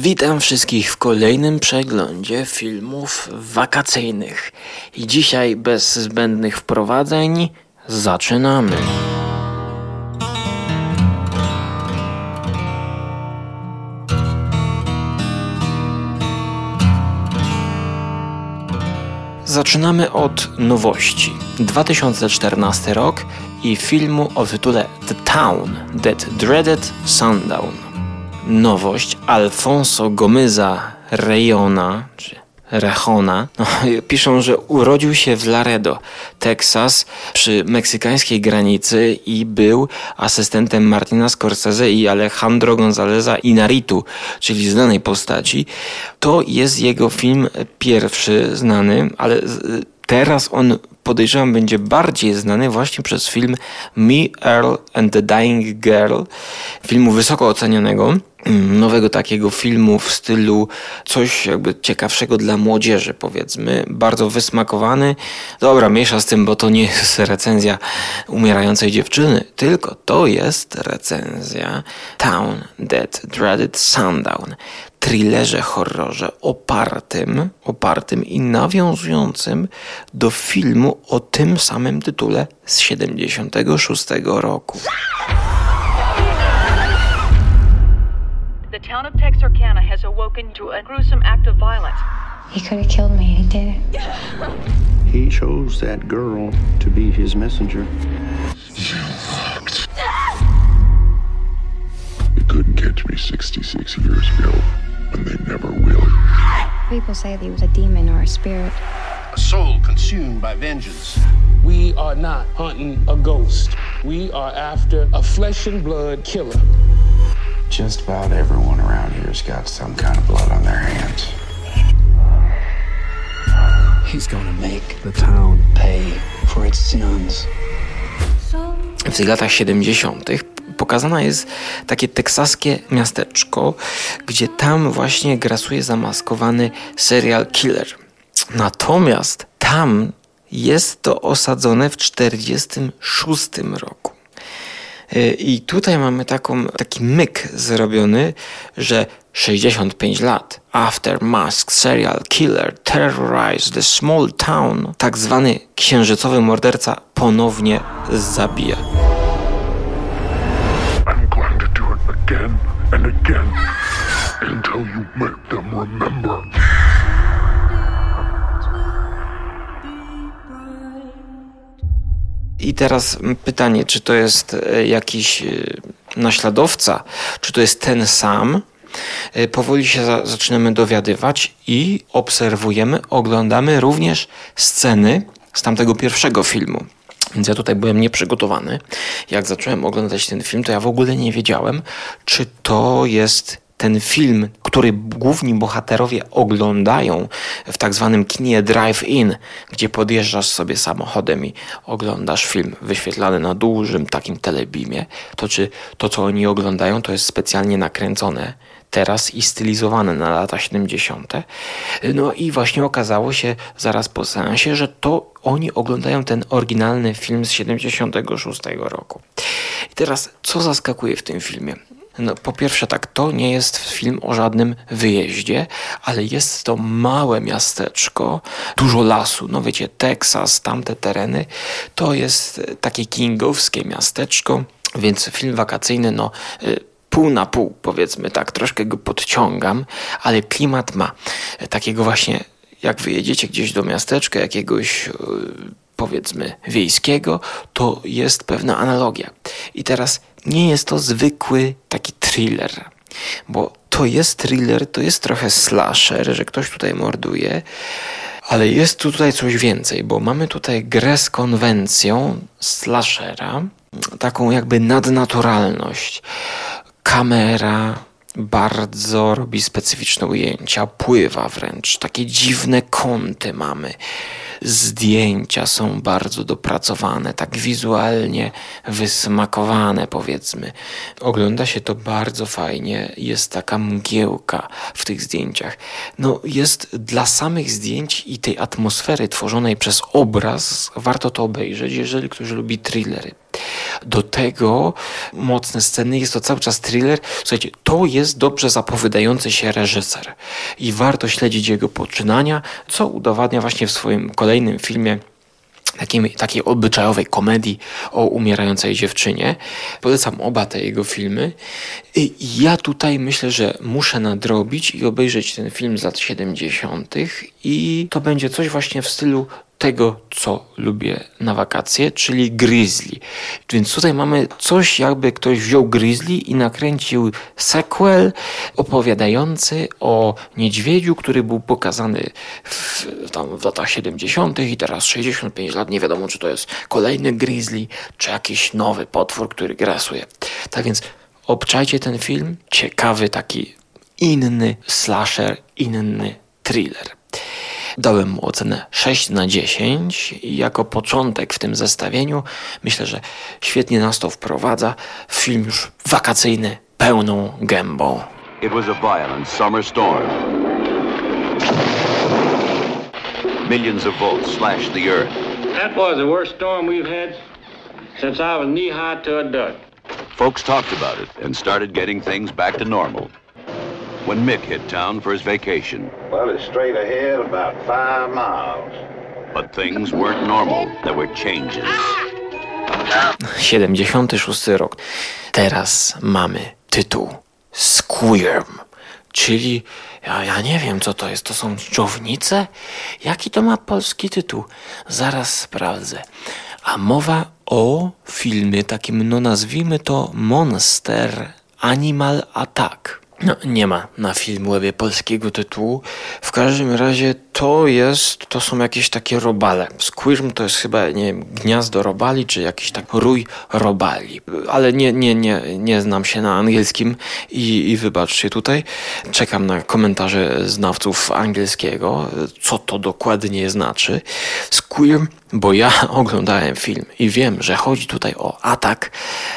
Witam wszystkich w kolejnym przeglądzie filmów wakacyjnych. I dzisiaj bez zbędnych wprowadzeń zaczynamy. Zaczynamy od nowości. 2014 rok i filmu o tytule The Town That Dreaded Sundown. Nowość. Alfonso Gomyza Reyona, czy Rejona, no, piszą, że urodził się w Laredo, Teksas, przy meksykańskiej granicy i był asystentem Martina Scorsese i Alejandro Gonzaleza Inaritu, czyli znanej postaci. To jest jego film pierwszy znany, ale teraz on podejrzewam będzie bardziej znany właśnie przez film Me, Earl and the Dying Girl, filmu wysoko ocenionego nowego takiego filmu w stylu coś jakby ciekawszego dla młodzieży, powiedzmy, bardzo wysmakowany. Dobra, miesza z tym, bo to nie jest recenzja umierającej dziewczyny, tylko to jest recenzja Town That Dreaded Sundown thrillerze, horrorze opartym, opartym i nawiązującym do filmu o tym samym tytule z 76 roku. The town of Texarkana has awoken to a gruesome act of violence. He could have killed me, he did it. He chose that girl to be his messenger. You couldn't catch me 66 years ago. and they never will. People say that he was a demon or a spirit. A soul consumed by vengeance. We are not hunting a ghost. We are after a flesh and blood killer. Just about everyone around here's got some kind of blood on their hands. He's gonna make the town pay for its sins. W tych latach 70. pokazane jest takie teksaskie miasteczko, gdzie tam właśnie grasuje zamaskowany serial killer. Natomiast tam jest to osadzone w 1946 roku. Y, I tutaj mamy taką, taki myk zrobiony, że 65 lat after masked serial killer terrorized the small town, tak zwany księżycowy morderca ponownie zabija. again and again until you make them remember. I teraz pytanie, czy to jest e, jakiś e, naśladowca, czy to jest ten sam? E, powoli się zaczynamy dowiadywać i obserwujemy, oglądamy również sceny z tamtego pierwszego filmu. Więc ja tutaj byłem nieprzygotowany. Jak zacząłem oglądać ten film, to ja w ogóle nie wiedziałem, czy to jest ten film, który główni bohaterowie oglądają w tak zwanym kinie drive-in, gdzie podjeżdżasz sobie samochodem i oglądasz film wyświetlany na dużym takim telebimie, to czy to, co oni oglądają, to jest specjalnie nakręcone teraz i stylizowane na lata 70. No i właśnie okazało się zaraz po seansie, że to oni oglądają ten oryginalny film z 76 roku. I teraz, co zaskakuje w tym filmie? No, po pierwsze, tak, to nie jest film o żadnym wyjeździe, ale jest to małe miasteczko, dużo lasu. No wiecie, Teksas, tamte tereny, to jest takie kingowskie miasteczko, więc film wakacyjny, no y, pół na pół, powiedzmy tak, troszkę go podciągam, ale klimat ma takiego właśnie, jak wyjedziecie gdzieś do miasteczka jakiegoś e, powiedzmy wiejskiego, to jest pewna analogia. I teraz nie jest to zwykły taki thriller, bo to jest thriller, to jest trochę slasher, że ktoś tutaj morduje, ale jest tutaj coś więcej, bo mamy tutaj grę z konwencją slashera, taką jakby nadnaturalność. Kamera bardzo robi specyficzne ujęcia, pływa wręcz, takie dziwne kąty mamy. Zdjęcia są bardzo dopracowane, tak wizualnie wysmakowane, powiedzmy. Ogląda się to bardzo fajnie. Jest taka mgiełka w tych zdjęciach. No, jest dla samych zdjęć i tej atmosfery tworzonej przez obraz, warto to obejrzeć, jeżeli ktoś lubi thrillery. Do tego mocne sceny, jest to cały czas thriller. Słuchajcie, to jest dobrze zapowiadający się reżyser i warto śledzić jego poczynania, co udowadnia właśnie w swoim kolejnym filmie takiej, takiej obyczajowej komedii o umierającej dziewczynie. Polecam oba te jego filmy. I ja tutaj myślę, że muszę nadrobić i obejrzeć ten film z lat 70. i to będzie coś właśnie w stylu tego, co lubię na wakacje, czyli Grizzly. Więc tutaj mamy coś, jakby ktoś wziął Grizzly i nakręcił sequel opowiadający o niedźwiedziu, który był pokazany w, tam w latach 70. i teraz 65 lat. Nie wiadomo, czy to jest kolejny Grizzly, czy jakiś nowy potwór, który grasuje. Tak więc obczajcie ten film. Ciekawy, taki inny slasher, inny thriller. Dałem mu ocenę 6 na 10 i jako początek w tym zestawieniu myślę, że świetnie nas to wprowadza w film już wakacyjny pełną gębą. It was a violent summer storm. Millions of volts slashed the earth. That was the worst storm we've had since I was knee high to a duck. Folks talked about it and started getting things back to normal when Mick hit town for his vacation. Well, it's straight ahead about five miles. But things weren't normal. There were changes. 76 rok. Teraz mamy tytuł Squirm, czyli ja, ja nie wiem co to jest. To są dżownice? Jaki to ma polski tytuł? Zaraz sprawdzę. A mowa o filmie takim, no nazwijmy to Monster Animal Attack. No, nie ma na Filmwebie polskiego tytułu. W każdym razie to jest, to są jakieś takie robale. Squirm to jest chyba, nie wiem, gniazdo robali, czy jakiś tak rój robali. Ale nie, nie, nie, nie znam się na angielskim i, i wybaczcie tutaj. Czekam na komentarze znawców angielskiego, co to dokładnie znaczy. Squirm, bo ja oglądałem film i wiem, że chodzi tutaj o atak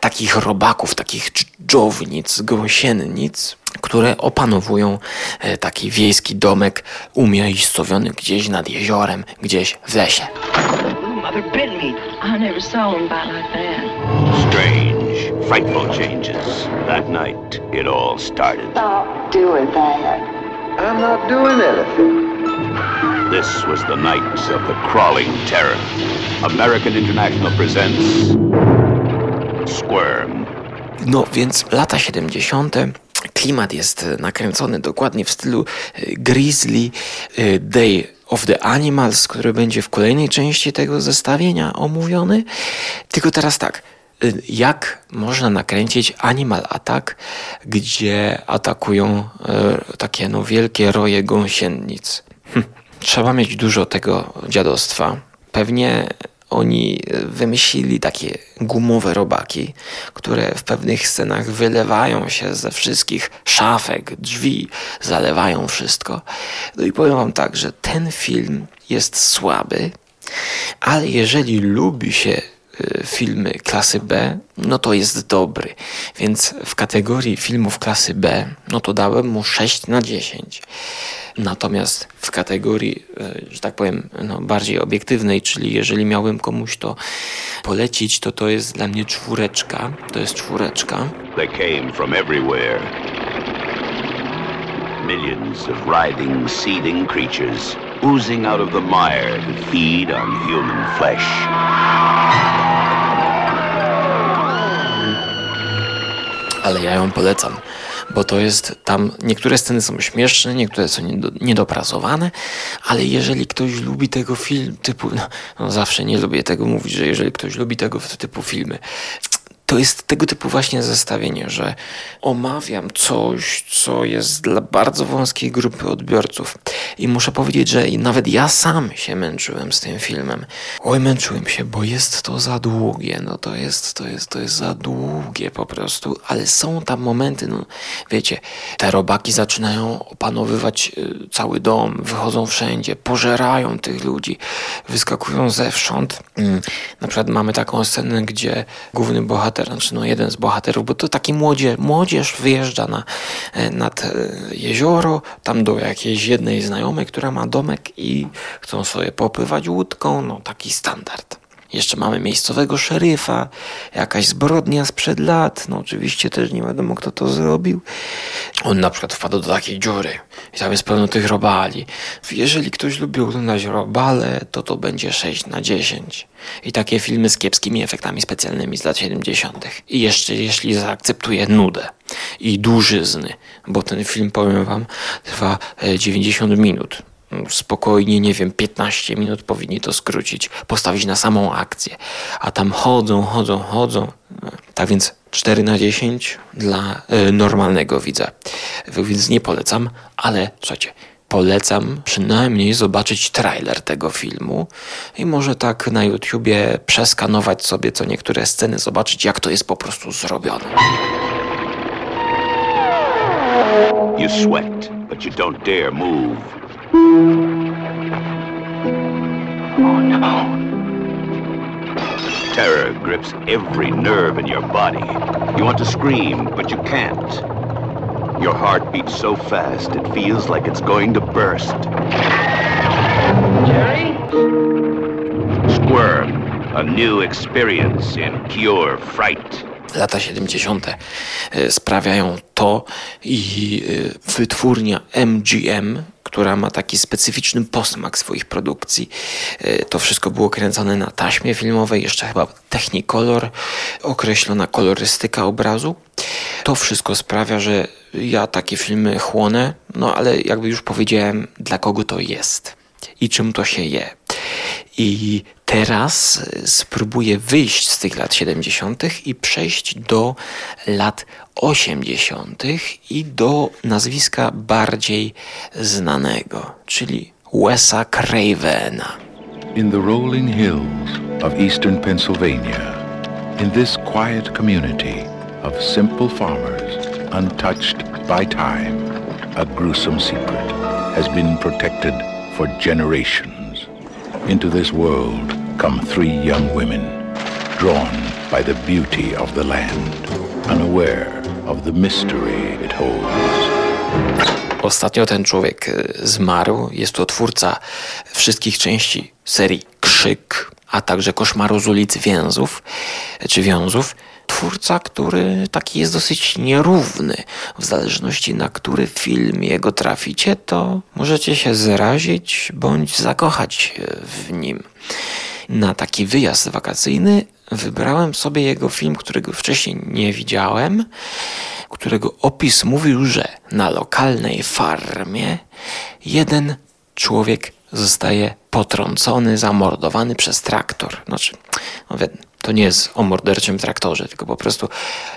takich robaków, takich dżownic, gąsiennic, które opanowują e, taki wiejski domek umiejscowiony gdzieś nad jeziorem, gdzieś w lesie. Strange, frightful changes. That night it all started. Stop doing that. I'm not doing anything. This was the night of the crawling terror. American International presents Squirm. No więc lata 70. Klimat jest nakręcony dokładnie w stylu e, Grizzly e, Day of the Animals, który będzie w kolejnej części tego zestawienia omówiony. Tylko teraz tak. E, jak można nakręcić Animal Attack, gdzie atakują takie no, wielkie roje gąsienic? Hm. Trzeba mieć dużo tego dziadostwa. Pewnie oni wymyślili takie gumowe robaki, które w pewnych scenach wylewają się ze wszystkich szafek, drzwi, zalewają wszystko. No i powiem Wam tak, że ten film jest słaby, ale jeżeli lubi się y, filmy klasy B, no to jest dobry. Więc w kategorii filmów klasy B, no to dałem mu 6 na 10. Natomiast w kategorii, e, że tak powiem, no, bardziej obiektywnej, czyli jeżeli miałbym komuś to polecić, to to jest dla mnie czwóreczka. To jest czwóreczka. They came from everywhere. Millions of creatures oozing out of the mire to feed on human flesh. Ale ja ją polecam bo to jest tam, niektóre sceny są śmieszne, niektóre są niedopracowane, ale jeżeli ktoś lubi tego film typu, no, no zawsze nie lubię tego mówić, że jeżeli ktoś lubi tego typu filmy, to jest tego typu właśnie zestawienie, że omawiam coś, co jest dla bardzo wąskiej grupy odbiorców. I muszę powiedzieć, że nawet ja sam się męczyłem z tym filmem. Oj, męczyłem się, bo jest to za długie. No to jest, to jest, to jest za długie po prostu. Ale są tam momenty, no wiecie, te robaki zaczynają opanowywać y, cały dom, wychodzą wszędzie, pożerają tych ludzi, wyskakują zewsząd. Mm, na przykład mamy taką scenę, gdzie główny bohater, znaczy no jeden z bohaterów, bo to taki młodzie, młodzież wyjeżdża na, e, nad e, jezioro, tam do jakiejś jednej znajomej, która ma domek i chcą sobie popływać łódką, no taki standard. Jeszcze mamy miejscowego szeryfa, jakaś zbrodnia sprzed lat. No oczywiście też nie wiadomo, kto to zrobił. On na przykład wpadł do takiej dziury i tam jest pełno tych robali. Jeżeli ktoś lubi oglądać robale, to to będzie 6 na 10. I takie filmy z kiepskimi efektami specjalnymi z lat 70. I jeszcze jeśli zaakceptuje nudę i dużyzny, bo ten film, powiem wam, trwa 90 e, minut spokojnie, nie wiem, 15 minut powinni to skrócić, postawić na samą akcję, a tam chodzą, chodzą, chodzą. Tak więc 4 na 10 dla y, normalnego widza. Więc nie polecam, ale słuchajcie, polecam przynajmniej zobaczyć trailer tego filmu i może tak na YouTubie przeskanować sobie co niektóre sceny, zobaczyć jak to jest po prostu zrobione. You sweat, but you don't dare move. Oh no. Terror grips every nerve in your body. You want to scream, but you can't. Your heart beats so fast it feels like it's going to burst. Jerry? Squirm, a new experience in pure fright. Lata 70. E, sprawiają to i e, wytwórnia MGM która ma taki specyficzny posmak swoich produkcji. E, to wszystko było kręcone na taśmie filmowej, jeszcze chyba Technicolor, określona kolorystyka obrazu. To wszystko sprawia, że ja takie filmy chłonę, no ale jakby już powiedziałem, dla kogo to jest i czym to się je. I teraz spróbuję wyjść z tych lat 70. i przejść do lat 80. i do nazwiska bardziej znanego, czyli Wesa Cravena. In the rolling hills of eastern Pennsylvania, in this quiet community of simple farmers, untouched by time, a gruesome secret has been protected for generations. Into this world come three young women, drawn by the beauty of the land, unaware of the mystery it holds. Ostatnio ten człowiek e, zmarł. Jest to twórca wszystkich części serii Krzyk, a także Koszmaru z ulicy Więzów, czy Wiązów. Twórca, który taki jest dosyć nierówny. W zależności na który film jego traficie, to możecie się zrazić bądź zakochać w nim. Na taki wyjazd wakacyjny wybrałem sobie jego film, którego wcześniej nie widziałem, którego opis mówił, że na lokalnej farmie jeden człowiek zostaje potrącony, zamordowany przez traktor. Znaczy, no to nie jest o morderczym traktorze, tylko po prostu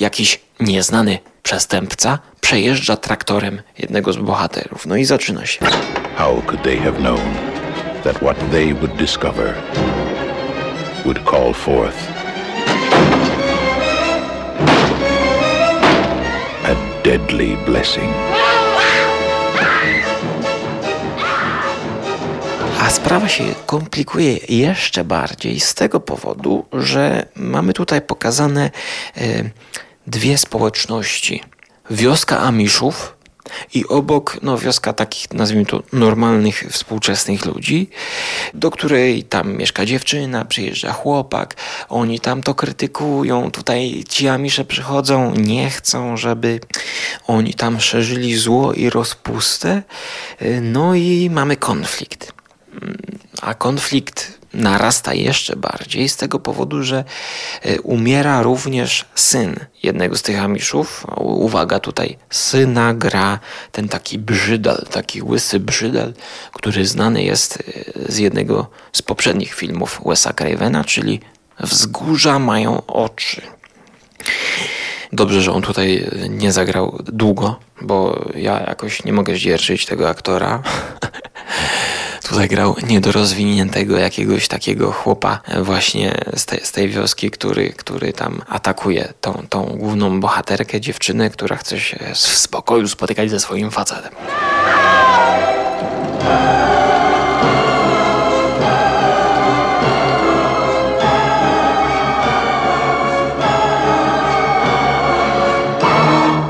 jakiś nieznany przestępca przejeżdża traktorem jednego z bohaterów. No i zaczyna się. How could they have known that what they would discover would call forth a deadly blessing. Sprawa się komplikuje jeszcze bardziej z tego powodu, że mamy tutaj pokazane e, dwie społeczności. Wioska Amiszów i obok no, wioska takich, nazwijmy to, normalnych, współczesnych ludzi, do której tam mieszka dziewczyna, przyjeżdża chłopak, oni tam to krytykują, tutaj ci amisze przychodzą, nie chcą, żeby oni tam szerzyli zło i rozpustę, no i mamy konflikt. A konflikt narasta jeszcze bardziej z tego powodu, że e, umiera również syn jednego z tych Amiszów. Uwaga, tutaj syna gra ten taki brzydal, taki łysy brzydal, który znany jest e, z jednego z poprzednich filmów Wesa Cravena, czyli Wzgórza mają oczy. Dobrze, że on tutaj nie zagrał długo, bo ja jakoś nie mogę zdzierżyć tego aktora. tutaj grał niedorozwiniętego jakiegoś takiego chłopa właśnie z, te, z tej wioski, który, który tam atakuje tą, tą główną bohaterkę, dziewczynę, która chce się w spokoju spotykać ze swoim facetem.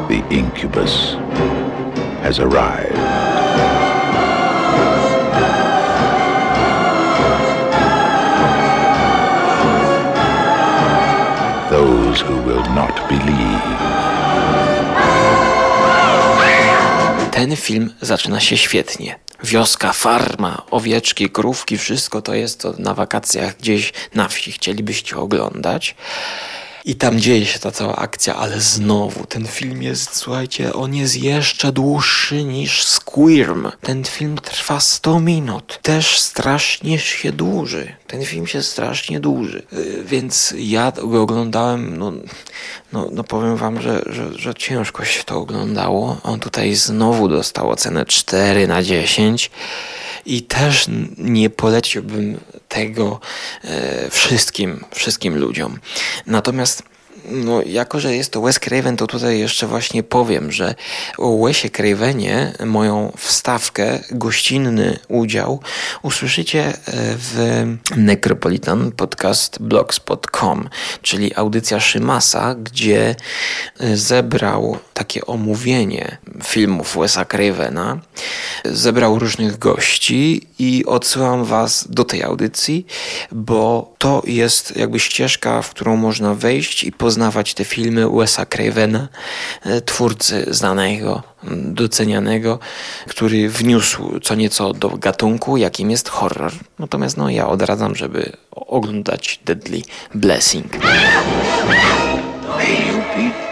The incubus has arrived. Those who will not believe. Ten film zaczyna się świetnie. Wioska, farma, owieczki, krówki, wszystko to jest to na wakacjach gdzieś na wsi chcielibyście oglądać. I tam dzieje się ta cała akcja, ale znowu ten film jest, słuchajcie, on jest jeszcze dłuższy niż Squirm. Ten film trwa 100 minut. Też strasznie się dłuży. Ten film się strasznie dłuży. Yy, więc ja go oglądałem, no, no, no powiem wam, że, że, że ciężko się to oglądało. On tutaj znowu dostał ocenę 4 na 10 i też nie poleciłbym tego e, wszystkim, wszystkim ludziom. Natomiast no, jako, że jest to Wes Craven, to tutaj jeszcze właśnie powiem, że o Wesie Cravenie moją wstawkę, gościnny udział usłyszycie e, w Necropolitan Podcast Blogspot.com, czyli audycja Szymasa, gdzie e, zebrał takie omówienie filmów Wesa Cravena, zebrał różnych gości i odsyłam was do tej audycji, bo to jest jakby ścieżka, w którą można wejść i poznawać te filmy Wesa Cravena, e, twórcy znanego, docenianego, który wniósł co nieco do gatunku, jakim jest horror. Natomiast no, ja odradzam, żeby oglądać Deadly Blessing.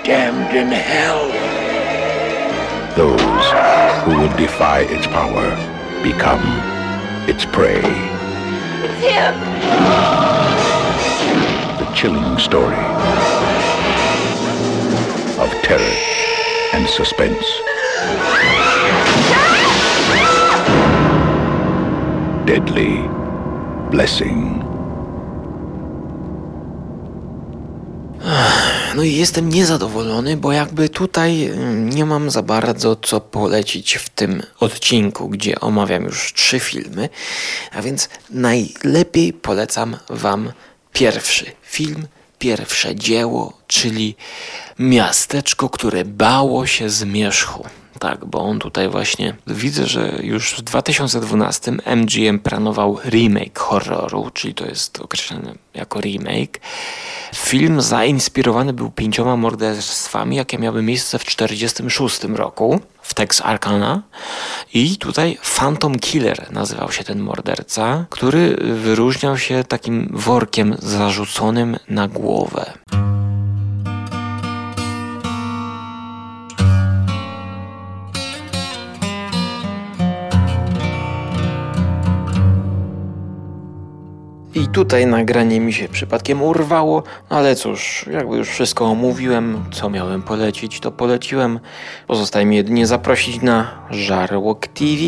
May you be damned in hell. Those who would defy its power become its prey. It's him! The chilling story of terror and suspense. Deadly Blessing. No i jestem niezadowolony, bo jakby tutaj mm, nie mam za bardzo co polecić w tym odcinku, gdzie omawiam już trzy filmy, a więc najlepiej polecam Wam pierwszy film pierwsze dzieło, czyli miasteczko, które bało się zmierzchu. Tak, bo on tutaj właśnie widzę, że już w 2012 MGM planował remake horroru, czyli to jest określone jako remake. Film zainspirowany był pięcioma morderstwami, jakie miały miejsce w 1946 roku w Tex Arcana i tutaj Phantom Killer nazywał się ten morderca, który wyróżniał się takim workiem zarzuconym na głowę. Tutaj nagranie mi się przypadkiem urwało, ale cóż, jakby już wszystko omówiłem, co miałem polecić, to poleciłem. Pozostaje mi jedynie zaprosić na Żarłok TV.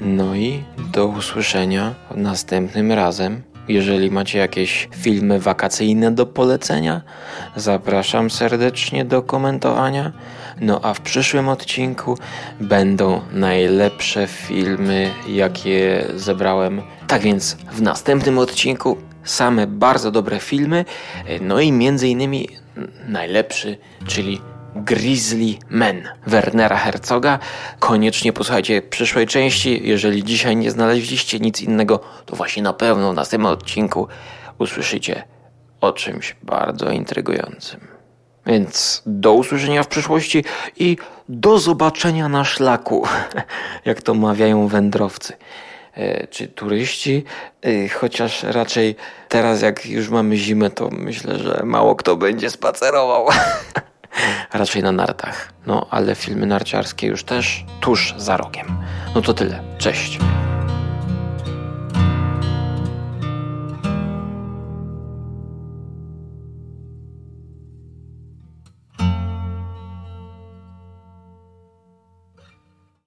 No i do usłyszenia następnym razem. Jeżeli macie jakieś filmy wakacyjne do polecenia, zapraszam serdecznie do komentowania. No a w przyszłym odcinku będą najlepsze filmy, jakie zebrałem. Tak więc w następnym odcinku same bardzo dobre filmy, no i między innymi najlepszy, czyli Grizzly Man Wernera Herzoga. Koniecznie posłuchajcie przyszłej części. Jeżeli dzisiaj nie znaleźliście nic innego, to właśnie na pewno w następnym odcinku usłyszycie o czymś bardzo intrygującym. Więc do usłyszenia w przyszłości i do zobaczenia na szlaku, jak to mawiają wędrowcy czy turyści, e, chociaż raczej teraz jak już mamy zimę, to myślę, że mało kto będzie spacerował. raczej na nartach. No, ale filmy narciarskie już też tuż za rogiem. No to tyle. Cześć.